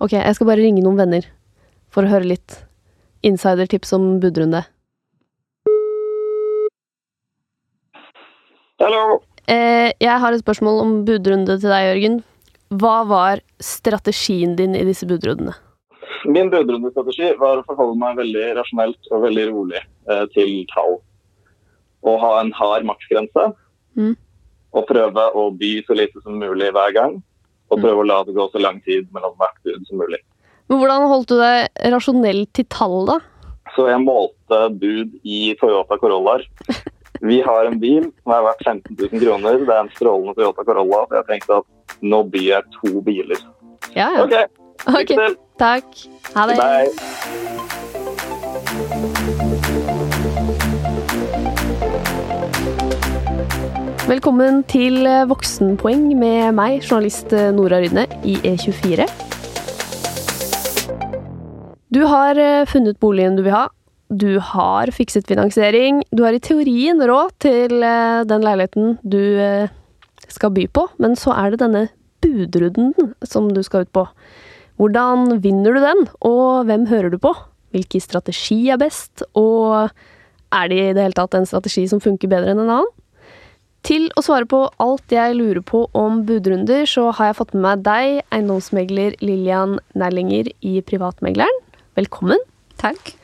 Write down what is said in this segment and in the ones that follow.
Ok, jeg skal bare ringe noen venner for å høre litt insidertips om budrunde. Hallo. Eh, jeg har et spørsmål om budrunde til deg, Jørgen. Hva var strategien din i disse budrundene? Min budrundestrategi var å forholde meg veldig rasjonelt og veldig rolig eh, til tall. Og ha en hard maksgrense. Mm. Og prøve å by så lite som mulig hver gang. Og prøve å la det gå så lang tid mellom hvert bud som mulig. Men hvordan holdt du deg rasjonell til tall, da? Så jeg målte bud i Toyota Corollaer. Vi har en bil som er verdt 15 000 kroner. Det er en strålende Toyota Corolla. Så jeg tenkte at nå byr jeg to biler. Ja, ja. OK, Ok, lykke til. Takk. Ha det. Bye. Velkommen til eh, Voksenpoeng med meg, journalist eh, Nora Rydne i E24. Du har eh, funnet boligen du vil ha. Du har fikset finansiering. Du har i teorien råd til den leiligheten du skal by på, men så er det denne budrunden som du skal ut på. Hvordan vinner du den, og hvem hører du på? Hvilken strategi er best, og er det i det hele tatt en strategi som funker bedre enn en annen? Til å svare på alt jeg lurer på om budrunder, så har jeg fått med meg deg, eiendomsmegler Lillian Nerlinger i Privatmegleren. Velkommen. Takk.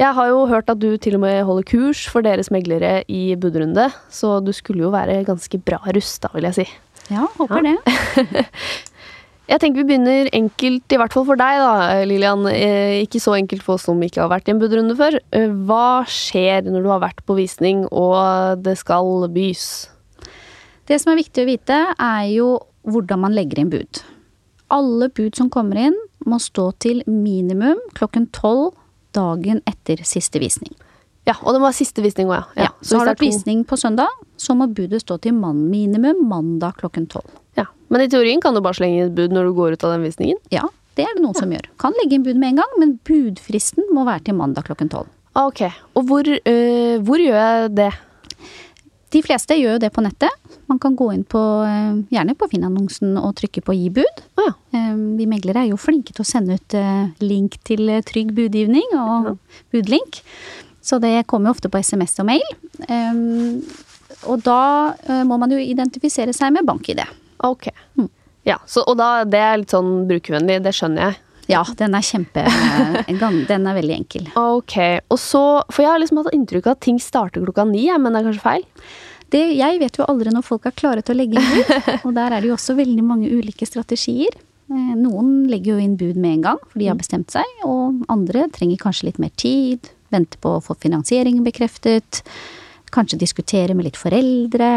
Jeg har jo hørt at du til og med holder kurs for deres meglere i budrunde, så du skulle jo være ganske bra rusta, vil jeg si. Ja, håper det. Jeg tenker vi begynner enkelt, i hvert fall for deg da, Lillian. Eh, Ikke så enkelt for oss som ikke har vært i en budrunde før. Eh, Hva skjer når du har vært på visning og det skal bys? Det som er viktig å vite, er jo hvordan man legger inn bud. Alle bud som kommer inn, må stå til minimum klokken tolv dagen etter siste visning. Ja, og det må være siste visning òg, ja. Ja, så hvis har du hatt visning på søndag, så må budet stå til minimum mandag klokken tolv. Ja. Men i teorien kan du bare slenge inn et bud når du går ut av den visningen. Ja, det er det noen som gjør. Kan legge inn bud med en gang, men budfristen må være til mandag klokken tolv. Ok, og hvor, øh, hvor gjør jeg det? De fleste gjør jo det på nettet. Man kan gå inn på, eh, gjerne på Finn-annonsen og trykke på gi bud. Ja. Eh, Vi meglere er jo flinke til å sende ut eh, link til trygg budgivning og budlink. Så det kommer jo ofte på SMS og mail. Og da må man jo identifisere seg med bank-ID. Ok. Mm. Ja, så, og da, det er litt sånn brukervennlig, det skjønner jeg. Ja, den er kjempe eh, Den er veldig enkel. Ok, og så, for jeg har liksom hatt inntrykk av at ting starter klokka ni, men det er kanskje feil? Det, jeg vet jo aldri når folk er klare til å legge inn bud, og der er det jo også veldig mange ulike strategier. Eh, Noen legger jo inn bud med en gang, for de har bestemt seg, og andre trenger kanskje litt mer tid, vente på å få finansieringen bekreftet, kanskje diskutere med litt foreldre.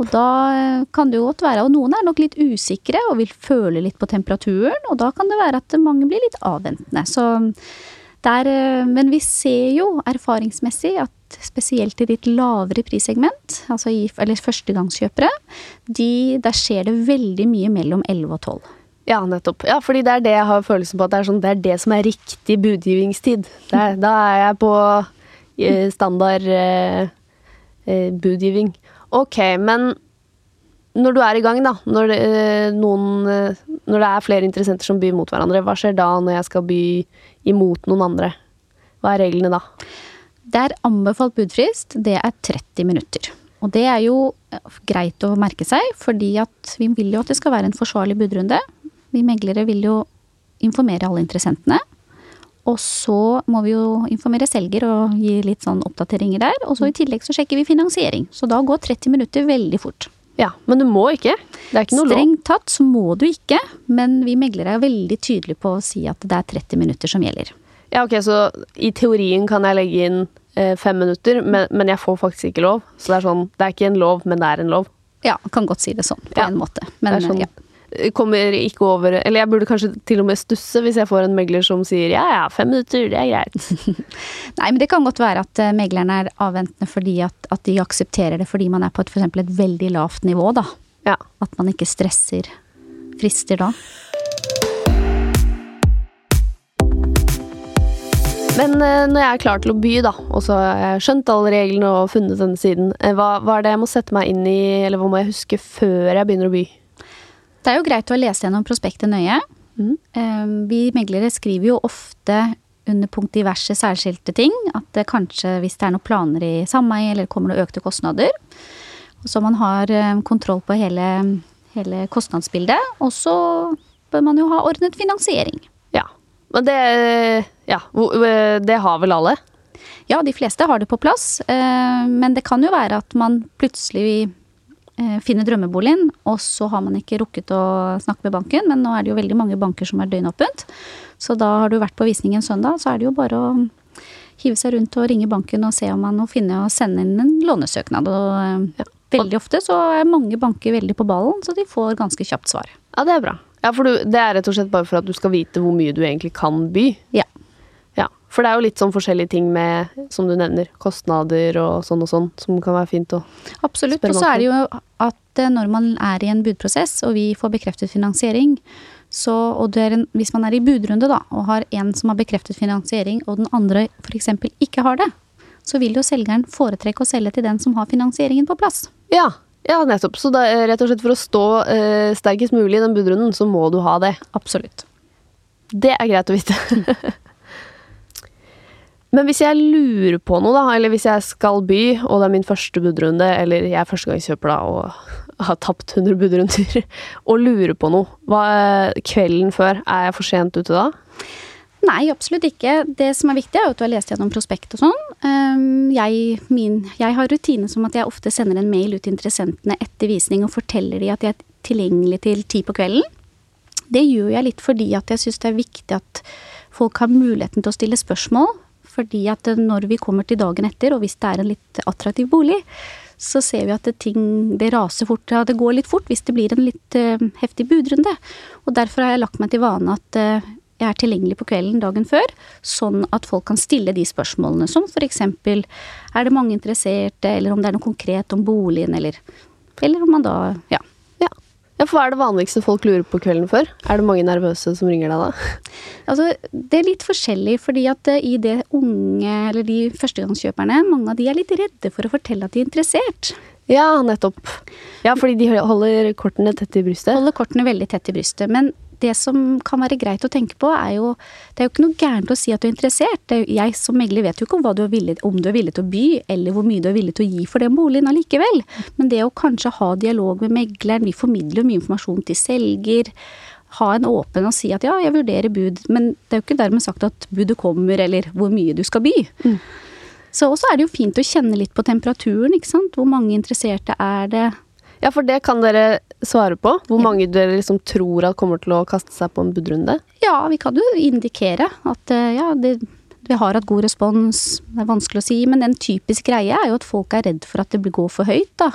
Og da eh, kan det jo godt være, og noen er nok litt usikre og vil føle litt på temperaturen, og da kan det være at mange blir litt avventende. Så der, eh, men vi ser jo erfaringsmessig at spesielt i ditt lavere prissegment, altså i, eller førstegangskjøpere, de, der skjer det veldig mye mellom 11 og 12. Ja, nettopp. Ja, fordi det er det jeg har følelsen på, at det er, sånn, det, er det som er riktig budgivningstid. Da er jeg på eh, standard eh, budgiving. Ok, men når du er i gang, da, når det, eh, noen, eh, når det er flere interessenter som byr mot hverandre, hva skjer da når jeg skal by imot noen andre? Hva er reglene da? Det er anbefalt budfrist, det er 30 minutter. Og det er jo eh, greit å merke seg, fordi at vi vil jo at det skal være en forsvarlig budrunde. Vi meglere vil jo informere alle interessentene. Og så må vi jo informere selger og gi litt sånn oppdateringer der. Og så i tillegg så sjekker vi finansiering. Så da går 30 minutter veldig fort. Ja, men du må ikke. Det er ikke noe lov. Strengt tatt så må du ikke, men vi meglere er veldig tydelige på å si at det er 30 minutter som gjelder. Ja, ok, så i teorien kan jeg legge inn eh, fem minutter, men, men jeg får faktisk ikke lov. Så det er sånn, det er ikke en lov, men det er en lov. Ja, kan godt si det sånn, på Ja, en måte. Men det er sånn, ja. Kommer ikke over Eller jeg burde kanskje til og med stusse hvis jeg får en megler som sier ja, ja, fem minutter, det er greit. Nei, men det kan godt være at eh, meglerne er avventende fordi at, at de aksepterer det fordi man er på et, for eksempel et veldig lavt nivå, da. Ja. At man ikke stresser frister da. Men eh, når jeg er klar til å by, da, og så har jeg skjønt alle reglene og funnet denne siden, eh, hva, hva er det jeg må sette meg inn i, eller hva må jeg huske før jeg begynner å by? Det er jo greit å lese gjennom prospektet nøye. Mm. Vi meglere skriver jo ofte under punkt diverse særskilte ting at det kanskje hvis det er noen planer i sameie eller kommer noen økte kostnader, så man har eh, kontroll på hele, hele kostnadsbildet. Og så bør man jo ha ordnet finansiering. Ja. Men det Ja, det har vel alle? Ja, de fleste har det på plass, eh, men det kan jo være at man plutselig eh, finner drømmeboligen, og så har man ikke rukket å snakke med banken, men nå er det jo veldig mange banker som er døgnåpent. Så da har du vært på visning en søndag, så er det jo bare å hive seg rundt og ringe banken og se om man må finne og sende inn en lånesøknad. Og ja. veldig ofte så er mange banker veldig på ballen, så de får ganske kjapt svar. Ja, det er bra. Ja, for du, det er rett og slett bare for at du skal vite hvor mye du egentlig kan by. Ja. For det er jo litt sånn forskjellige ting med, som du nevner, kostnader og sånn og sånn, som kan være fint å Absolutt. Og så er det jo at eh, når man er i en budprosess, og vi får bekreftet finansiering, så, og det en, hvis man er i budrunde da, og har en som har bekreftet finansiering, og den andre f.eks. ikke har det, så vil jo selgeren foretrekke å selge til den som har finansieringen på plass. Ja, ja nettopp. Så da, eh, rett og slett for å stå eh, sterkest mulig i den budrunden, så må du ha det. Absolutt. Det er greit å vite. Men hvis jeg lurer på noe, da, eller hvis jeg skal by, og det er min første budrunde, eller jeg er førstegangskjøper da, og har tapt 100 budrunder, og lurer på noe, hva, kvelden før, er jeg for sent ute da? Nei, absolutt ikke. Det som er viktig, er jo at du har lest gjennom prospekt og sånn. Ehm, Jeg, min, jeg har rutine som at jeg ofte sender en mail ut til interessentene etter visning og forteller de at jeg er tilgjengelig til ti på kvelden. Det gjør jeg litt fordi at jeg syns det er viktig at folk har muligheten til å stille spørsmål. Fordi at når vi kommer til dagen etter, og hvis det er en litt attraktiv bolig, så ser vi at det, ting det raser fort, ja, det går litt fort hvis det blir en litt uh, heftig budrunde. Og derfor har jeg lagt meg til vane at uh, jeg er tilgjengelig på kvelden dagen før, sånn at folk kan stille de spørsmålene som eksempel er det mange interesserte, eller om det er noe konkret om boligen, eller, eller om man da ja. Ja. for hva er det vanligste folk lurer på kvelden før? Er det mange nervøse som ringer deg da? Altså, det er litt forskjellig, fordi at eh, i det unge, eller de førstegangskjøperne, mange av de er litt redde for å fortelle at de er interessert. Ja, nettopp. Ja, fordi de holder kortene tett i brystet. Holder kortene veldig tett i brystet. Men det som kan være greit å tenke på, er jo Det er jo ikke noe gærent å si at du er interessert. Det er jeg som megler vet jo ikke om, du villig, om du er villig til å by, eller hvor mye du er villig til å gi for den boligen allikevel. Men det å kanskje ha dialog med megleren, vi formidler jo mye informasjon til selger. Ha en åpen og si at ja, jeg vurderer bud, men det er jo ikke dermed sagt at budet kommer, eller hvor mye du skal by. Så også er det jo fint å kjenne litt på temperaturen, ikke sant. Hvor mange interesserte er det? Ja, for det kan dere svare på. Hvor mange dere liksom tror at kommer til å kaste seg på en budrunde. Ja, vi kan jo indikere at eh, ja, det, vi har hatt god respons. Det er vanskelig å si, men en typisk greie er jo at folk er redd for at det går for høyt, da.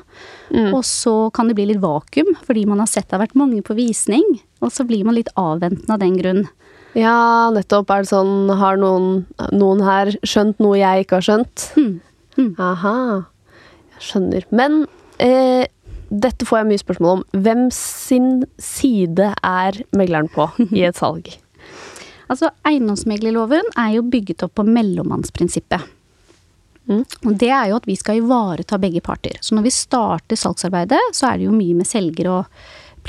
Og så kan det bli litt vakuum, fordi man har sett det har vært mange på visning. Og så blir man litt avventende av den grunn. Ja, nettopp. Er det sånn Har noen, noen her skjønt noe jeg ikke har skjønt? Mm. Mm. Aha. Jeg skjønner. Men eh, dette får jeg mye spørsmål om. Hvem sin side er megleren på i et salg? Altså, eiendomsmeglerloven er jo bygget opp på mellommannsprinsippet. Mm. Og det er jo at vi skal ivareta begge parter. Så når vi starter salgsarbeidet, så er det jo mye med selger og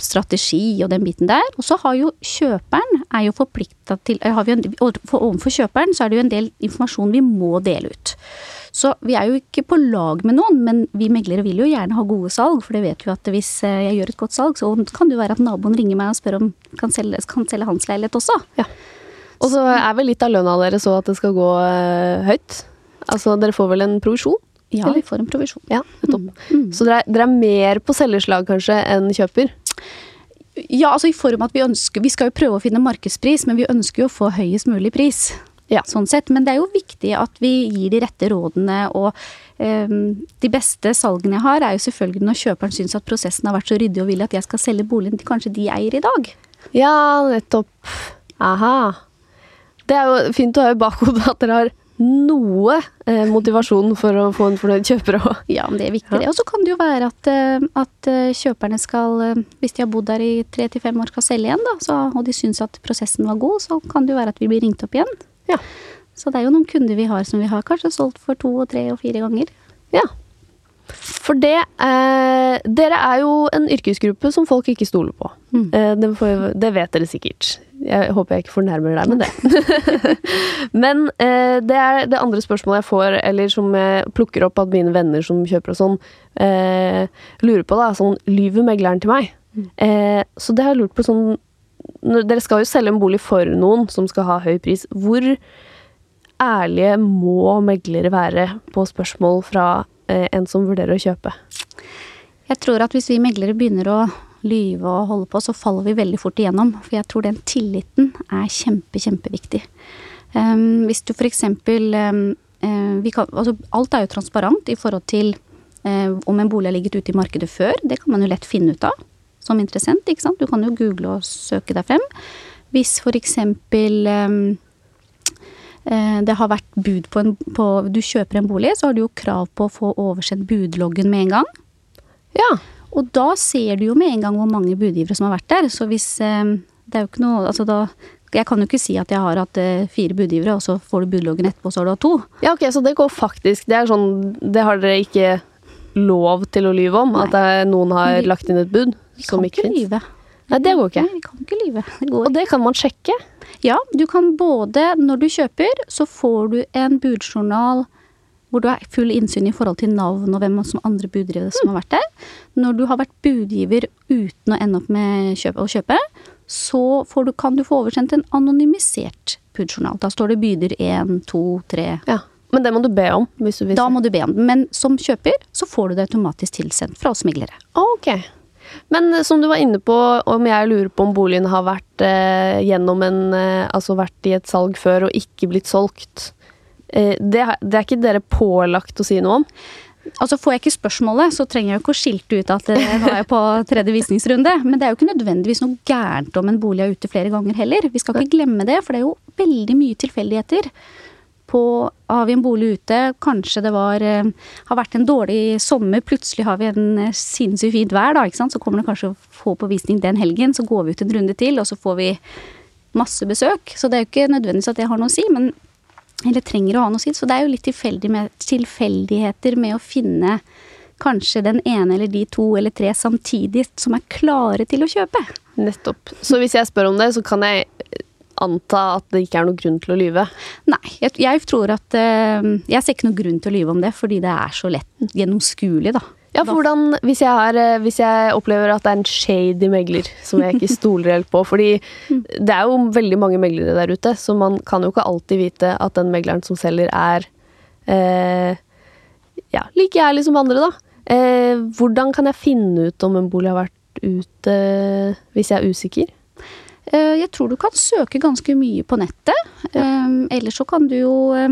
strategi og den biten der. Og så har jo kjøperen er jo forplikta til har vi en, for Overfor kjøperen så er det jo en del informasjon vi må dele ut. Så vi er jo ikke på lag med noen, men vi meglere vil jo gjerne ha gode salg. For det vet vi jo at hvis eh, jeg gjør et godt salg, så kan det jo være at naboen ringer meg og spør om kan selge, kan selge hans leilighet også. Ja. Og så er vel litt av lønna deres så at det skal gå eh, høyt? Altså, dere får vel en provisjon? Ja, vi får en provisjon. Ja, nettopp. Mm. Så dere er, dere er mer på selgerslag kanskje enn kjøper? Ja, altså i form at vi ønsker Vi skal jo prøve å finne markedspris, men vi ønsker jo å få høyest mulig pris. Ja. Sånn sett. Men det er jo viktig at vi gir de rette rådene, og um, de beste salgene jeg har, er jo selvfølgelig når kjøperen syns at prosessen har vært så ryddig og vil at jeg skal selge boligen til kanskje de eier i dag. Ja, nettopp. Aha. Det er jo fint å ha i bakhodet at dere har noe eh, motivasjon for å få en fornøyd kjøper òg. Ja, men det er viktig. det. Og så kan det jo være at, eh, at eh, kjøperne skal, hvis de har bodd der i tre til fem år, skal selge igjen, da, så, og de syns at prosessen var god, så kan det jo være at vi blir ringt opp igjen. Ja. Så det er jo noen kunder vi har som vi har kanskje solgt for to og tre og fire ganger. ja. For det eh, Dere er jo en yrkesgruppe som folk ikke stoler på. Mm. Eh, det, får, det vet dere sikkert. Jeg håper jeg ikke fornærmer deg med det. Men eh, det er det andre spørsmålet jeg får, eller som jeg plukker opp at mine venner som kjøper og sånn, eh, lurer på, da. Sånn, lyver megleren til meg? Eh, så det har jeg lurt på sånn Dere skal jo selge en bolig for noen som skal ha høy pris. Hvor ærlige må meglere være på spørsmål fra eh, en som vurderer å kjøpe? Jeg tror at hvis vi meglere begynner å lyve og holde på, så faller vi veldig fort igjennom. For jeg tror den tilliten er kjempe, kjempeviktig. Um, hvis du eksempel um, uh, kan, altså, Alt er jo transparent i forhold til um, om en bolig har ligget ute i markedet før. Det kan man jo lett finne ut av som interessent. ikke sant? Du kan jo google og søke deg frem. Hvis for eksempel um, det har vært bud på en på, Du kjøper en bolig, så har du jo krav på å få oversendt budloggen med en gang. Ja. Og da ser du jo med en gang hvor mange budgivere som har vært der. Så hvis Det er jo ikke noe Altså da Jeg kan jo ikke si at jeg har hatt fire budgivere, og så får du budloggen etterpå, så har du hatt to. Ja, ok, så det går faktisk Det er sånn Det har dere ikke lov til å lyve om? Nei. At det noen har Vi- lagt inn et bud som kan ikke fins? Nei, det går ikke. Nei, vi kan ikke lyve. Det går Og det kan man sjekke. Ja, du kan både Når du kjøper, så får du en budjournal hvor du har full innsyn i forhold til navn og hvem som andre budgivere som har vært der. Når du har vært budgiver uten å ende opp med kjøp, å kjøpe, så får du, kan du få oversendt en anonymisert budjournal. Da står det byder 1, 2, 3 Ja. Men det må du be om. hvis du Da må du be om den. Men som kjøper så får du det automatisk tilsendt fra oss meglere. Ok. Men eh, som du var inne på, om jeg lurer på om boligen har vært eh, gjennom en eh, Altså vært i et salg før og ikke blitt solgt. Eh, det, det er ikke dere pålagt å si noe om? Altså Får jeg ikke spørsmålet, så trenger jeg jo ikke å skilte ut at det nå er jeg på tredje visningsrunde. Men det er jo ikke nødvendigvis noe gærent om en bolig er ute flere ganger heller. Vi skal ikke glemme det, for det er jo veldig mye tilfeldigheter. På, har vi en bolig ute, kanskje det var, eh, har vært en dårlig sommer, plutselig har vi en eh, sinnssykt fint vær, da, ikke sant? så kommer det kanskje å få på visning den helgen. Så går vi ut en runde til, og så får vi masse besøk. Så det er jo ikke nødvendigvis at det har noe å si, men eller trenger å ha noe å si. Så det er jo litt tilfeldig med, tilfeldigheter med å finne kanskje den ene eller de to eller tre samtidig som er klare til å kjøpe. Nettopp. Så hvis jeg spør om det, så kan jeg anta at det ikke er noen grunn til å lyve? Nei, jeg, jeg tror at eh, Jeg ser ikke noen grunn til å lyve om det, fordi det er så lett gjennomskuelig, da. Ja, for hvordan, hvis jeg, har, eh, hvis jeg opplever at det er en shady megler som jeg ikke stoler helt på Fordi det er jo veldig mange meglere der ute, så man kan jo ikke alltid vite at den megleren som selger, er eh, ja, like ærlig som andre, da. Eh, hvordan kan jeg finne ut om en bolig har vært ute hvis jeg er usikker? Eh, Jeg tror du kan søke ganske mye på nettet. Eh, Eller så kan du jo eh,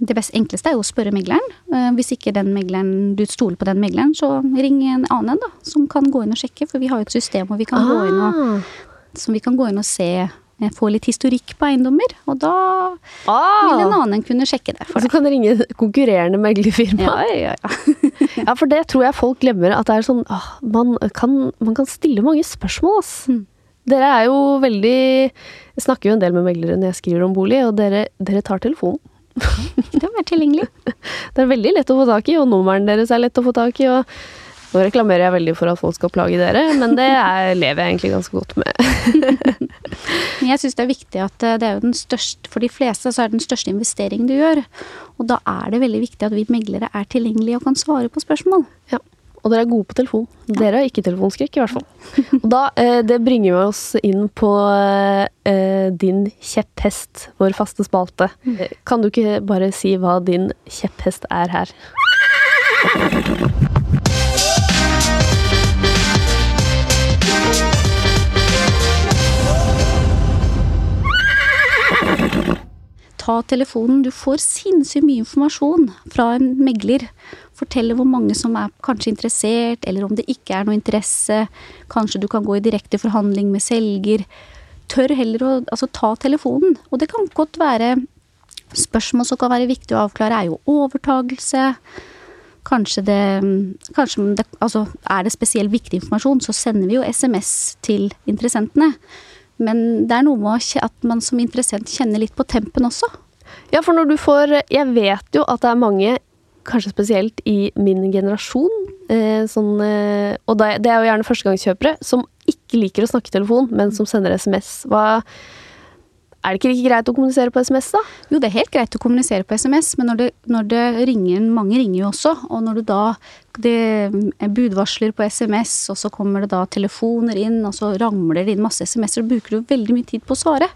Det best enkleste er jo å spørre megleren. Hvis ikke den megleren, du stoler på den megleren, så ring en annen da. Som kan gå inn og sjekke, for vi har jo et system hvor vi kan, gå, inn og, Ah. som vi kan gå inn og se Få litt historikk på eiendommer. Og da vil en Ah. annen kunne sjekke det for Så kan kan ringe konkurrerende meglerfirma. Ja, ja, ja. Ja, for det tror jeg folk glemmer. At det er sånn ah, man, kan, man kan stille mange spørsmål, ass. Mm. Dere er jo veldig Jeg snakker jo en del med meglere når jeg skriver om bolig, og dere, dere tar telefonen. Det er tilgjengelig. Det er veldig lett å få tak i, og nummeren deres er lett å få tak i. og nå reklamerer jeg veldig for at folk skal plage dere, men det er, lever jeg egentlig ganske godt med. Jeg syns det er viktig at eh, det er jo den største For de fleste så er det den største investeringen du gjør. Og da er det veldig viktig at vi meglere er tilgjengelige og kan svare på spørsmål. Ja. Og dere er gode på telefon. Dere har ikke telefonskrekk, i hvert fall. Og da, eh, Det bringer vi oss inn på eh, din kjepphest, vår faste spalte. Eh, Kan du ikke bare si hva din kjepphest er her? Ta telefonen. Du får sinnssykt mye informasjon fra en megler. Fortelle hvor mange som er kanskje interessert, eller om det ikke er noe interesse. Kanskje du kan gå i direkte forhandling med selger. Tør heller å altså, ta telefonen. Og det kan godt være spørsmål som kan være viktig å avklare, er jo overtagelse. Kanskje det, kanskje det altså, Er det spesielt viktig informasjon, så sender vi jo SMS til interessentene. Men det er noe med at man som interessent kjenner litt på tempen også. Ja, for når du får Jeg vet jo at det er mange kanskje spesielt i min generasjon, eh, sånn, eh, og det, er jo gjerne førstegangskjøpere, som ikke liker å snakke i telefon, men som sender SMS. Hva, er det ikke like greit å kommunisere på SMS, da? Jo, det er helt greit å kommunisere på SMS, men når det, når det ringer Mange ringer jo også, og når du da Det er budvarsler på SMS, og så kommer det da telefoner inn, og så ramler det inn masse SMS-er, så bruker du veldig mye tid på å svare.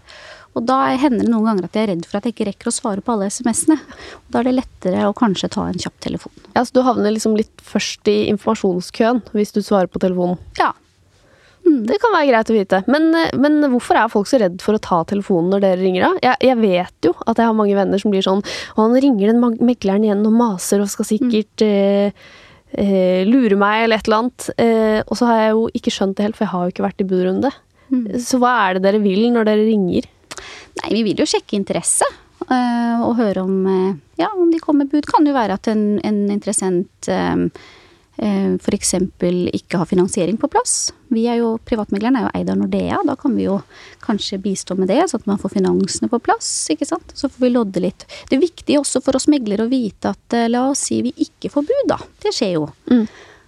Og da hender det noen ganger at jeg er redd for at jeg ikke rekker å svare på alle SMS-ene. Da er det lettere å kanskje ta en kjapp telefon. Ja, Så du havner liksom litt først i informasjonskøen hvis du svarer på telefonen? Ja. Det kan være greit å vite. Men, men hvorfor er folk så redd for å ta telefonen når dere ringer, da? Jeg, jeg vet jo at jeg har mange venner som blir sånn Og han ringer den megleren igjen og maser og skal sikkert eh, eh, lure meg eller et eller annet. Eh, og så har jeg jo ikke skjønt det helt, for jeg har jo ikke vært i budrunde. Så hva er det dere vil når dere ringer? Nei, vi vil jo sjekke interesse. eh, og høre om eh, Ja, om de kommer med bud. Kan jo være at en, en interessent uh, f.eks. ikke har finansiering på plass. Vi er jo, Privatmegleren er jo eid av Nordea. Da kan vi jo kanskje bistå med det, sånn at man får finansene på plass. ikke sant? Så får vi lodde litt. Det er viktig også for oss meglere å vite at eh, la oss si vi ikke får bud, da. Det skjer jo.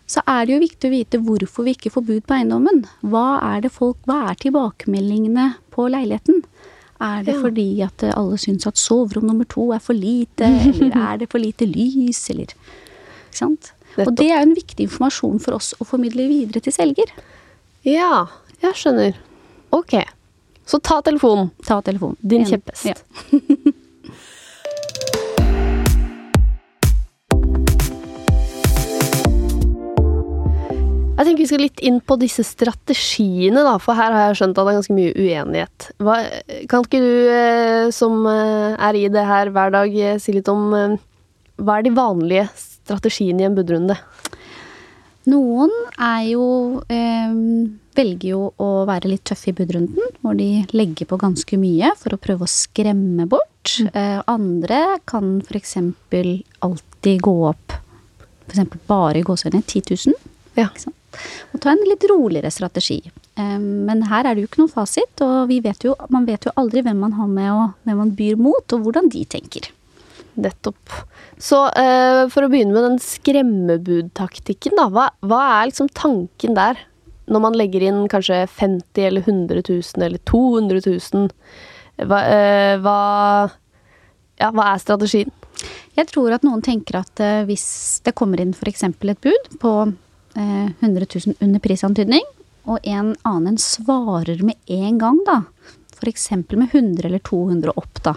Så er det jo viktig å vite hvorfor vi ikke får bud på eiendommen. Hva er det folk, hva er tilbakemeldingene på leiligheten? Er det Ja. fordi at alle syns at soverom nummer to er for lite, eller er det for lite lys, eller Ikke sant? Og det er en viktig informasjon for oss å formidle videre til selger. Ja, jeg skjønner. Ok. Så ta telefonen. Ta telefonen. Din kjepphest. Ja. Jeg tenker vi skal litt inn på disse strategiene, da, for her har jeg skjønt at det er ganske mye uenighet. Hva, kan ikke du, eh, som eh, er i det her hver dag, eh, si litt om hva er de vanlige strategiene i en budrunde? Noen er jo eh, velger jo å være litt tøffe i budrunden, hvor de legger på ganske mye for å prøve å skremme bort. Eh, andre kan f.eks. alltid gå opp f.eks. bare i gåsehudene 10 000. Ja. Og ta en litt roligere strategi. Men her er det jo ikke noen fasit, og vi vet jo, man vet jo aldri hvem man har med og hvem man byr mot, og hvordan de tenker. Nettopp. Så eh, for å begynne med den skremmebudtaktikken, da. Hva, hva er liksom tanken der? Når man legger inn kanskje 50 eller 100 000 eller 200 000. Hva, eh, hva Ja, hva er strategien? Jeg tror at noen tenker at eh, hvis det kommer inn f.eks. et bud på eh, 100 000 under prisantydning, og en annen svarer med en gang, da, f.eks. med 100 eller 200 opp, da.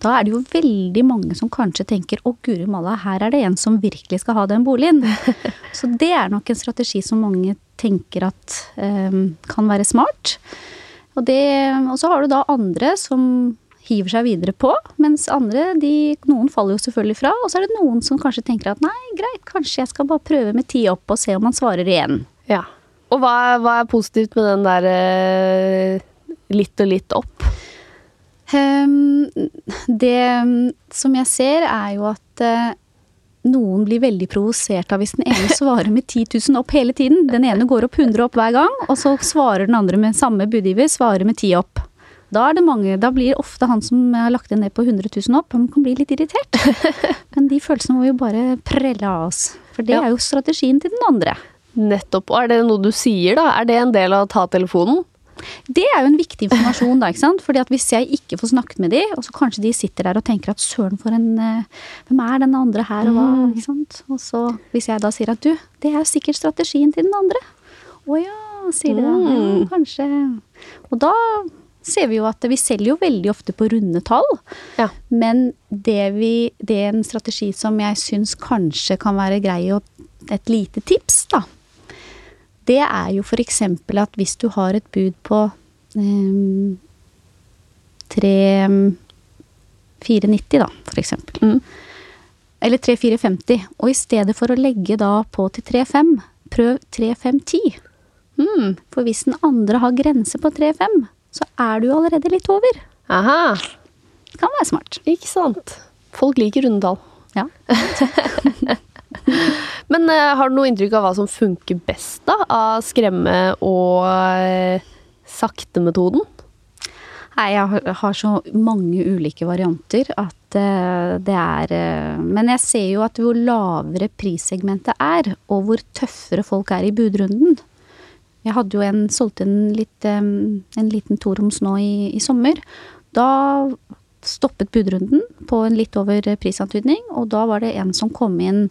Da er det jo veldig mange som kanskje tenker å guri malla, her er det en som virkelig skal ha den boligen. Så det er nok en strategi som mange tenker at eh, kan være smart. Og, det, og så har du da andre som hiver seg videre på, mens andre, de, noen faller jo selvfølgelig fra, og så er det noen som kanskje tenker at nei, greit, kanskje jeg skal bare prøve med ti opp og se om han svarer igjen. Ja. Og hva, hva er positivt med den der eh, litt og litt opp? Um, det som jeg ser, er jo at uh, noen blir veldig provosert av hvis den ene svarer med 10 000 opp hele tiden. Den ene går opp 100 opp hver gang, og så svarer den andre med samme budgiver, svarer med 10 opp. Da, er det mange, da blir ofte han som har lagt det ned på 100 000 opp, han kan bli litt irritert. Men de følelsene må jo bare prelle av oss. For det Ja. er jo strategien til den andre. Nettopp. Og er det noe du sier, da? Er det en del av å ta telefonen? Det er jo en viktig informasjon, da. ikke sant? Fordi at hvis jeg ikke får snakket med de, og så kanskje de sitter der og tenker at søren for en eh, Hvem er den andre her, og hva? ikke sant? Og så hvis jeg da sier at du, det er jo sikkert strategien til den andre. Å ja, sier de da. Ja, Mm. kanskje. Og da ser vi jo at vi selger jo veldig ofte på runde tall. Ja. Men det, vi, det er en strategi som jeg syns kanskje kan være grei og et lite tips, da. Det er jo eksempel at hvis du har et bud på um, 3490, da, eksempel. Mm. Eller 3450. Og i stedet for å legge da på til 35, prøv 3510. Mm. For hvis den andre har grense på 35, så er du jo allerede litt over. Aha. Det kan være smart. Ikke sant. Folk liker rundetall. Ja. Men uh, har du noe inntrykk av hva som funker best, da? Av skremme- og uh, sakte-metoden? Nei, jeg har- så mange ulike varianter at eh, det er eh, Men jeg ser jo at hvor lavere prissegmentet er, og hvor tøffere folk er i budrunden Jeg hadde jo en, solgte en, litt, en liten toroms nå i, i sommer. Da stoppet budrunden på en litt over prisantydning, og da var det en som kom inn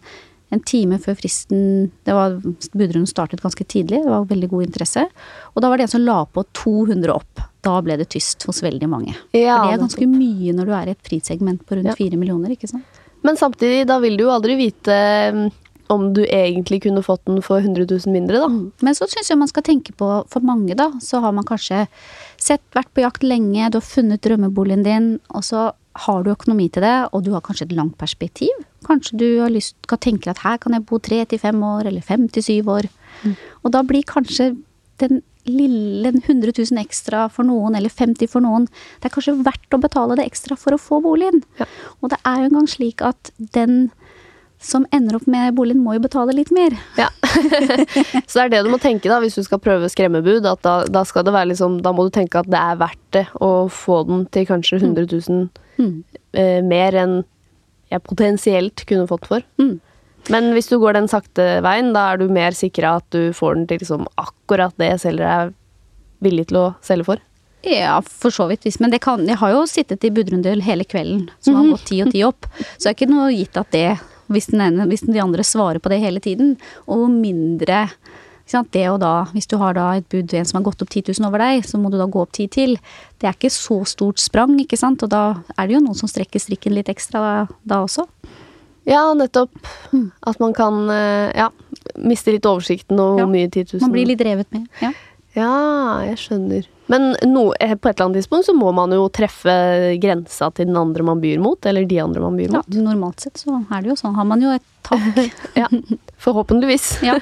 en time før fristen det var, Budrunden startet ganske tidlig, det var veldig god interesse. Og da var det en som la på 200 opp. Da ble det tyst hos veldig mange. Ja, For det er ganske mye når du er i et prissegment på rundt Ja. millioner, ikke sant. Men samtidig, da vil du jo aldri vite om du egentlig kunne fått den for 100 000 mindre, da. Men så syns jeg man skal tenke på, for mange da, så har man kanskje sett, vært på jakt lenge, du har funnet drømmeboligen din, og så har du økonomi til det, og du har kanskje et langt perspektiv. Kanskje du har lyst kan tenke at her kan jeg bo tre til fem år, eller fem til syv år. Og da blir kanskje den lille 100 000 ekstra for noen, eller 50 for noen, det er kanskje verdt å betale det ekstra for å få boligen. Ja. Og det er jo engang slik at den som ender opp med boligen, må jo betale litt mer. Ja. så det er det du må tenke da, hvis du skal prøve skremmebud. At da, da skal det være liksom, da må du tenke at det er verdt det å få den til kanskje 100 000 Mm. eh, mer enn jeg potensielt kunne fått for. Mm. Men hvis du går den sakte veien, da er du mer sikra at du får den til liksom akkurat det selger er villig til å selge for. Ja, for så vidt. Men det kan, jeg har jo sittet i budrunder hele kvelden som har gått ti og ti opp. Så det er ikke noe gitt at det, hvis, ene, hvis de andre svarer på det hele tiden, og hvor mindre ikke sant? Det og da, Hvis du har da et bud en som har gått opp 10 000 over deg, så må du da gå opp 10 til. Det er ikke så stort sprang, ikke sant. Og da er det jo noen som strekker strikken litt ekstra da, da også. Ja, nettopp. At man kan eh, ja, miste litt oversikten over Ja. mye 10 000 Man blir litt revet med. Ja. Ja, jeg skjønner. Men no, eh, på et eller annet tidspunkt så må man jo treffe grensa til den andre man byr mot, eller de andre man byr ja, mot. Normalt sett så er det jo sånn. Har man jo et tak. Ja, Forhåpentligvis. Ja.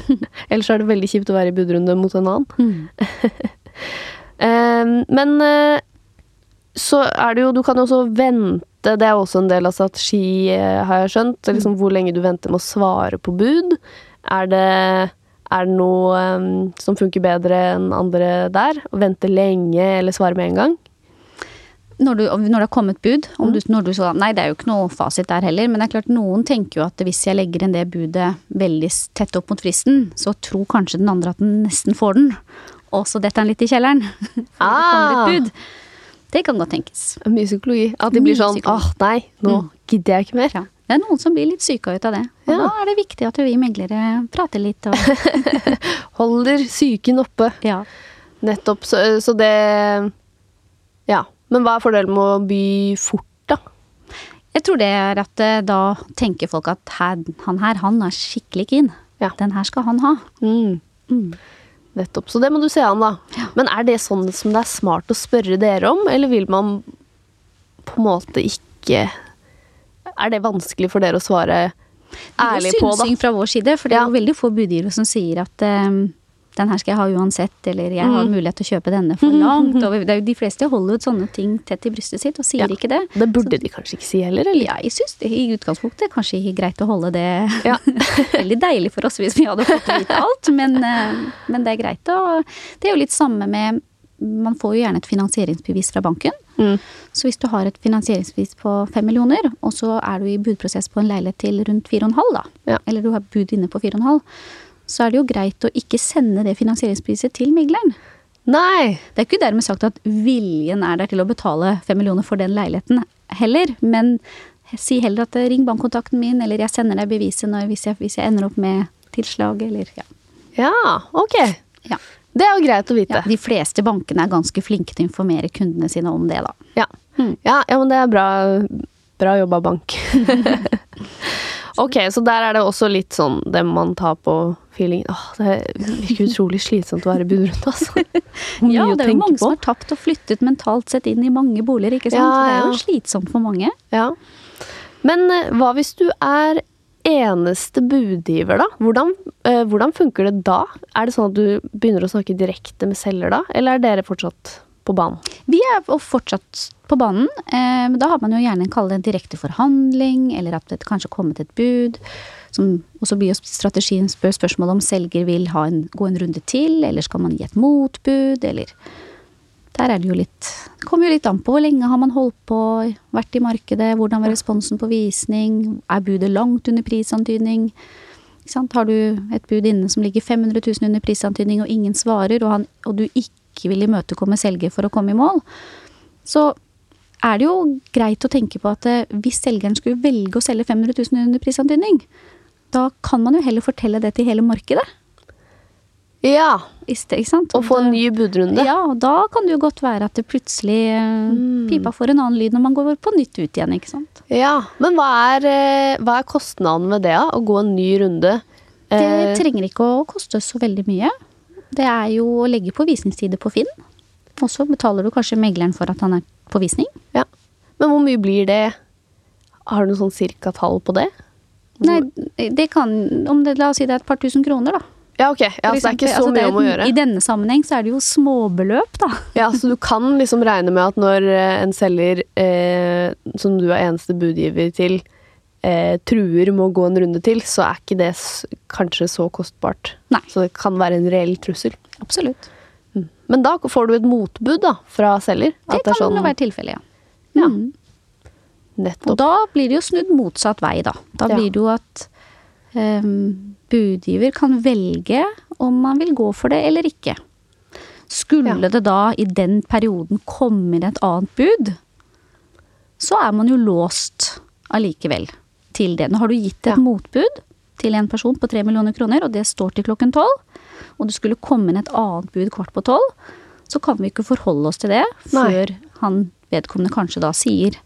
Ellers er det veldig kjipt å være i budrunde mot en annen. Mm. Eh, men eh, så er det jo Du kan jo også vente. Det er også en del av strategi, eh, har jeg skjønt. Liksom hvor lenge du venter med å svare på bud. Er det, er det noe um, som funker bedre enn andre der? Vente lenge eller svare med en gang? når, du, når det har kommet bud, om du, når du så Nei, det er jo ikke noe fasit der heller, men det er klart noen tenker jo at hvis jeg legger inn det budet veldig tett opp mot fristen, så tror kanskje den andre at den nesten får den, og så detter den litt i kjelleren. Ah. det kommer Ah. et bud. Det kan godt tenkes. Mye psykologi. At de blir sånn åh, oh, nei, nå Mm. gidder jeg ikke mer. Ja. Det er noen som blir litt syke ut av det. Og Ja. da er det viktig at vi meglere prater litt og Holder psyken oppe. Ja. Nettopp. Så, så det Ja. Men hva er fordelen med å by fort, da? Jeg tror det er at eh, da tenker folk at her, han her, han er skikkelig keen. Ja. Den her skal han ha. Mm. Mm. Nettopp. Så det må du se an, da. Ja. Men er det sånn som det er smart å spørre dere om, eller vil man på en måte ikke Er det vanskelig for dere å svare ærlig på, da? det er jo synsing fra vår side, for det er jo veldig få budgivere som sier at eh, den her skal jeg ha uansett, eller jeg har Mhm. mulighet til å kjøpe denne for langt over. Det er jo de fleste holder ut sånne ting tett i brystet sitt og sier Ja. ikke det. Det burde de kanskje ikke si heller, eller? Ja, jeg syns i utgangspunktet er kanskje ikke greit å holde det Ja. Veldig deilig for oss hvis vi hadde fått vite alt, men, eh, men det er greit. Og det er jo litt samme med Man får jo gjerne et finansieringsbevis fra banken. Mm. Så hvis du har et finansieringsbevis på fem millioner, og så er du i budprosess på en leilighet til rundt fire og en halv, da, Ja. eller du har bud inne på fire og en halv, så er det jo greit å ikke sende det finansieringsbeviset til megleren. Nei! Det er ikke dermed sagt at viljen er der til å betale fem millioner for den leiligheten heller, men si heller at eh, ring bankkontakten min, eller jeg sender deg beviset når, hvis, jeg, hvis jeg ender opp med tilslag, eller ja. Ja, ok. Ja. Det er jo greit å vite. ja. De fleste bankene er ganske flinke til å informere kundene sine om det, da. Ja. Mm. Ja, ja, men det er bra, bra jobba, bank. ok, så der er det også litt sånn det man tar på feeling. Åh, det virker utrolig slitsomt å være budrunde, altså. Ja, det er jo mange på. som har tapt og flyttet mentalt sett inn i mange boliger, ikke sant. Ja, Det er jo slitsomt for mange. Ja. Men eh, hva hvis du er eneste budgiver, da? Hvordan, eh, hvordan funker det da? Er det sånn at du begynner å snakke direkte med selger da, eller er dere fortsatt på banen? Vi er fortsatt på banen. Eh, da har man jo gjerne kalt det en direkte forhandling, eller at det kanskje har kommet et bud. Og så blir jo strategien spør spørsmålet om selger vil en, gå en runde til, eller skal man gi et motbud, eller Der er det jo litt Det kommer jo litt an på hvor lenge har man holdt på, vært i markedet, hvordan var responsen på visning, er budet langt under prisantydning? Har du et bud inne som ligger 500 000 under prisantydning, og ingen svarer, og, han, og du ikke vil imøtekomme selger for å komme i mål, så er det jo greit å tenke på at eh, hvis selgeren skulle velge å selge 500 000 under prisantydning, da kan man jo heller fortelle det til hele markedet. Ja. Og få en ny budrunde. Ja, og da kan det jo godt være at det plutselig mm. pipa får en annen lyd når man går på nytt ut igjen, ikke sant. Ja, Men hva er, eh, hva er kostnaden med det, da? Å gå en ny runde? Det Eh, trenger ikke å koste så veldig mye. Det er jo å legge på visningstider på Finn. Og så betaler du kanskje megleren for at han er på visning. ja. Men hvor mye blir det? Har du noe sånn cirka tall på det? Nei, det kan om det, La oss si det er et par tusen kroner, da. Ja, ok. Ja, så For det er ikke så Altså, mye om å gjøre. I denne sammenheng så er det jo småbeløp, da. Ja, Så du kan liksom regne med at når eh, en selger eh, som du er eneste budgiver til, eh, truer med å gå en runde til, så er ikke det kanskje så kostbart. Nei. Så det kan være en reell trussel. Absolutt. Men da får du et motbud da, fra selger. Det At kan sånn, være tilfellet, ja. Ja. Mm. Og Nettopp. da blir det jo snudd motsatt vei, da. Da Ja. blir det jo at em, budgiver kan velge om man vil gå for det eller ikke. Skulle Ja. det da i den perioden komme inn et annet bud, så er man jo låst allikevel til det. Nå har du gitt et Ja. motbud til en person på tre millioner kroner, og det står til klokken tolv, og det skulle komme inn et annet bud kvart på tolv, så kan vi ikke forholde oss til det Nei. før han vedkommende kanskje da sier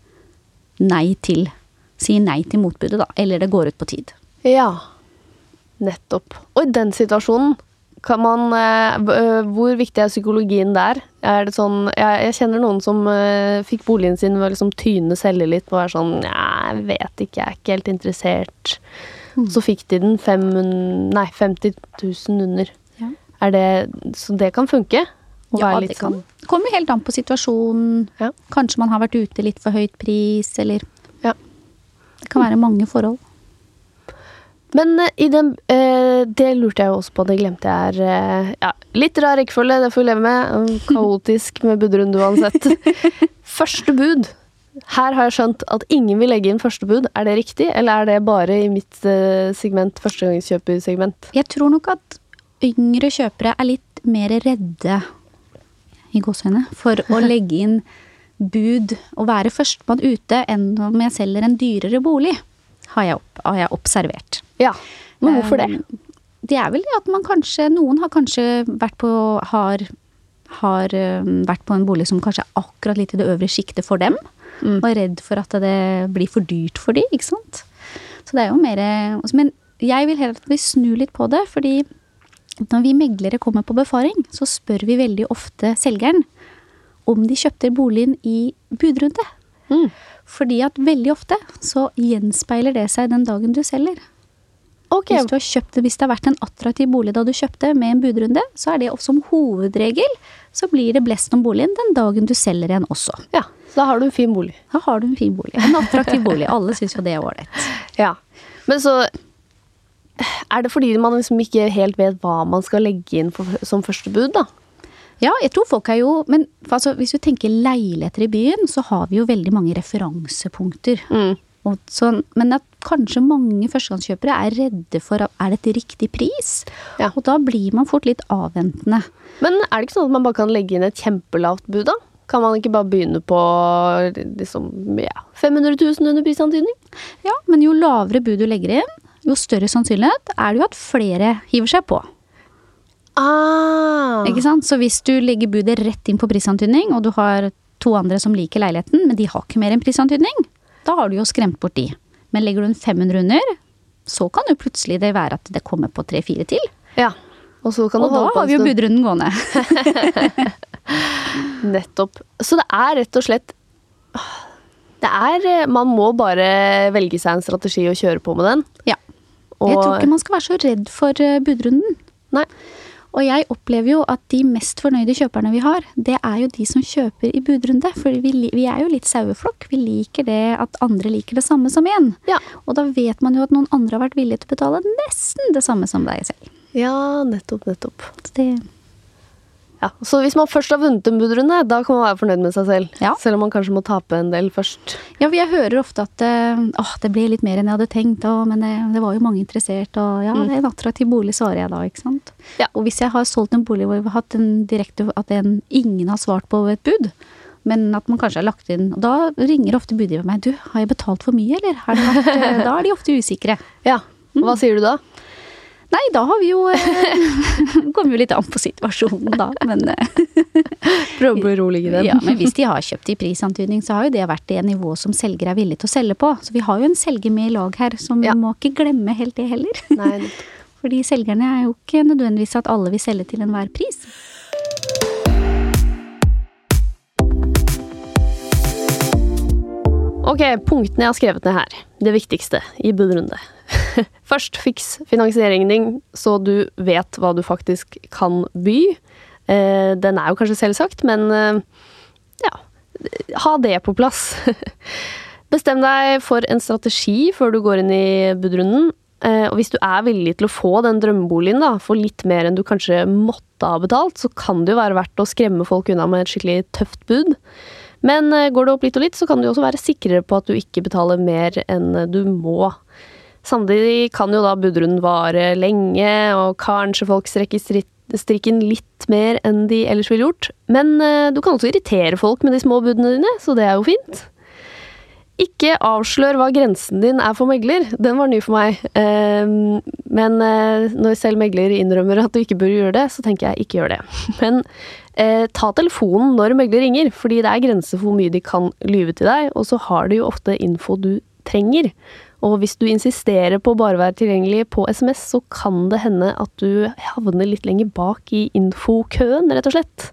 nei til Sier nei til motbudet, da. Eller det går ut på tid. Ja, nettopp. Og i den situasjonen, kan man eh, eh, Hvor viktig er psykologien der? Er det sånn Jeg, jeg kjenner noen som eh, fikk boligen sin ved å liksom tyne selge litt og være sånn Nja, jeg vet ikke, jeg er ikke helt interessert. Så fikk de den fem, nei, 50 000 under. Ja. Er det Så det kan funke? Ja, det kan. sånn Det kommer helt an på situasjonen. Ja. Kanskje man har vært ute litt for høyt pris, eller Ja. Det kan være mange forhold. Men eh, i den, eh, det lurte jeg jo også på, det glemte jeg her. eh, ja, Litt rar rekkefølge, det får vi leve med. Kaotisk med budrunde uansett. Første bud. Her har jeg skjønt at ingen vil legge inn første bud. Er det riktig, eller er det bare i mitt segment, førstegangskjøpersegment? Jeg tror nok at yngre kjøpere er litt mer redde i gåsehudene for å legge inn bud og være førstemann ute enn om jeg selger en dyrere bolig, har jeg, opp, har jeg observert. Ja. Men hvorfor det? Eh, Det er vel det at man kanskje Noen har kanskje vært på har, har eh, vært på en bolig som kanskje er akkurat litt i det øvre sjiktet for dem. Mm. Og er redd for at det blir for dyrt for dem, ikke sant. Så det er jo mer Men jeg vil heller at vi snur litt på det, fordi når vi meglere kommer på befaring, så spør vi veldig ofte selgeren om de kjøpte boligen i budrunde. Mm. Fordi at veldig ofte så gjenspeiler det seg den dagen du selger. Ok, Hvis, du har kjøpt, hvis det har vært en attraktiv bolig da du kjøpte med en budrunde, så er det som hovedregel så blir det blest om boligen den dagen du selger en også. ja. Så da har du en fin bolig. Da har du en fin bolig. En attraktiv bolig. Alle syns jo det er ålreit. Ja. Men så er det fordi man liksom ikke helt vet hva man skal legge inn for, som første bud, da? Ja, jeg tror folk er jo Men altså, hvis du tenker leiligheter i byen, så har vi jo veldig mange referansepunkter. Mm. Og sånn, men at kanskje mange førstegangskjøpere er redde for er dette riktig pris? Ja. Og da blir man fort litt avventende. Men er det ikke sånn at man bare kan legge inn et kjempelavt bud, da? Kan man ikke bare begynne på liksom, ja, 500 000 under prisantydning? Ja, men jo lavere bud du legger inn, jo større sannsynlighet er det jo at flere hiver seg på. Ah. Ikke sant? Så hvis du legger budet rett inn på prisantydning, og du har to andre som liker leiligheten, men de har ikke mer enn prisantydning, da har du jo skremt bort de. Men legger du en 500 under, så kan jo plutselig det være at det kommer på tre-fire til. Ja. Og så kan Og da har vi jo en budrunden gående. Nettopp. Så det er rett og slett Det er eh, Man må bare velge seg en strategi og kjøre på med den. Ja. Jeg tror ikke man skal være så redd for eh, budrunden. Nei. Og jeg opplever jo at de mest fornøyde kjøperne vi har, det er jo de som kjøper i budrunde. For vi, vi er jo litt saueflokk. Vi liker det at andre liker det samme som en. Ja. Og da vet man jo at noen andre har vært villige til å betale nesten det samme som deg selv. Ja, nettopp, nettopp. Det, Ja, Så hvis man først har vunnet en budrunde, da kan man være fornøyd med seg selv? Ja. Selv om man kanskje må tape en del først? Ja, jeg hører ofte at eh, åh, det ble litt mer enn jeg hadde tenkt, og, men det, det var jo mange interessert, og ja, det er en attraktiv bolig, svarer jeg da, ikke sant. Ja. Og hvis jeg har solgt en bolig hvor vi har hatt en direkte, at en, ingen har svart på et bud, men at man kanskje har lagt inn, og da ringer ofte budgiveren meg, du, har jeg betalt for mye, eller? Eh, da er de ofte usikre. Ja. Hva sier du da? Nei, da har vi jo eh, Kommer jo litt an på situasjonen, da. Men, eh, Prøve å berolige dem. ja, men hvis de har kjøpt i prisantydning, så har jo det vært det nivået som selger er villig til å selge på. Så vi har jo en selger med i lag her, Ja. vi må ikke glemme helt det heller. Nei. Fordi selgerne er jo ikke nødvendigvis at alle vil selge til enhver pris. Ok, punktene jeg har skrevet ned her. Det viktigste i budrunde. Først, fiks finansieringen din, så du vet hva du faktisk kan by. Eh, den er jo kanskje selvsagt, men eh, ja, ha det på plass. Bestem deg for en strategi før du går inn i budrunden. Eh, og hvis du er villig til å få den drømmeboligen da, for litt mer enn du kanskje måtte ha betalt, så kan det jo være verdt å skremme folk unna med et skikkelig tøft bud. Men går det opp litt og litt, så kan du også være sikrere på at du ikke betaler mer enn du må. Samtidig kan jo da budrunden vare lenge, og kanskje folk strekker strikken litt mer enn de ellers ville gjort. Men eh, du kan også irritere folk med de små budene dine, så det er jo fint. Ikke avslør hva grensen din er for megler. Den var ny for meg. Ehm, Men eh, når selv megler innrømmer at du ikke bør gjøre det, så tenker jeg ikke gjør det. Men eh, ta telefonen når megler ringer, fordi det er grenser for hvor mye de kan lyve til deg, og så har de jo ofte info du trenger. Og hvis du insisterer på å bare være tilgjengelig på SMS, så kan det hende at du havner litt lenger bak i infokøen, rett og slett.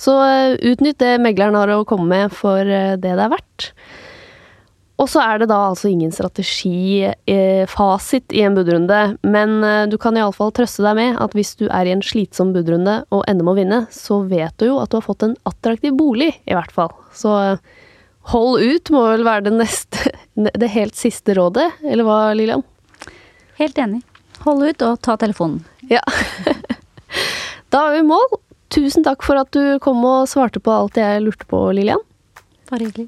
Så eh, utnytt det megleren har å komme med for eh, det det er verdt. Og så er det da altså ingen strategifasit i en budrunde, men eh, du kan iallfall trøste deg med at hvis du er i en slitsom budrunde og ender med å vinne, så vet du jo at du har fått en attraktiv bolig, i hvert fall. Så eh, hold ut må vel være det neste Det helt siste rådet, eller hva, Lilian? Helt enig. Hold ut og ta telefonen. Ja. Da er vi i mål. Tusen takk for at du kom og svarte på alt jeg lurte på, Lilian. Bare hyggelig.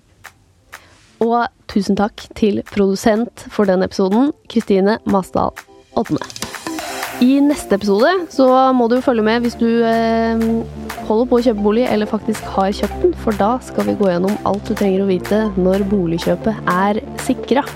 Og tusen takk til produsent for den episoden, Kristine Masdal Odne. I neste episode så må du følge med hvis du eh, holder på å kjøpe bolig, eller faktisk har kjøpt den, for da skal vi gå gjennom alt du trenger å vite når boligkjøpet er sikra.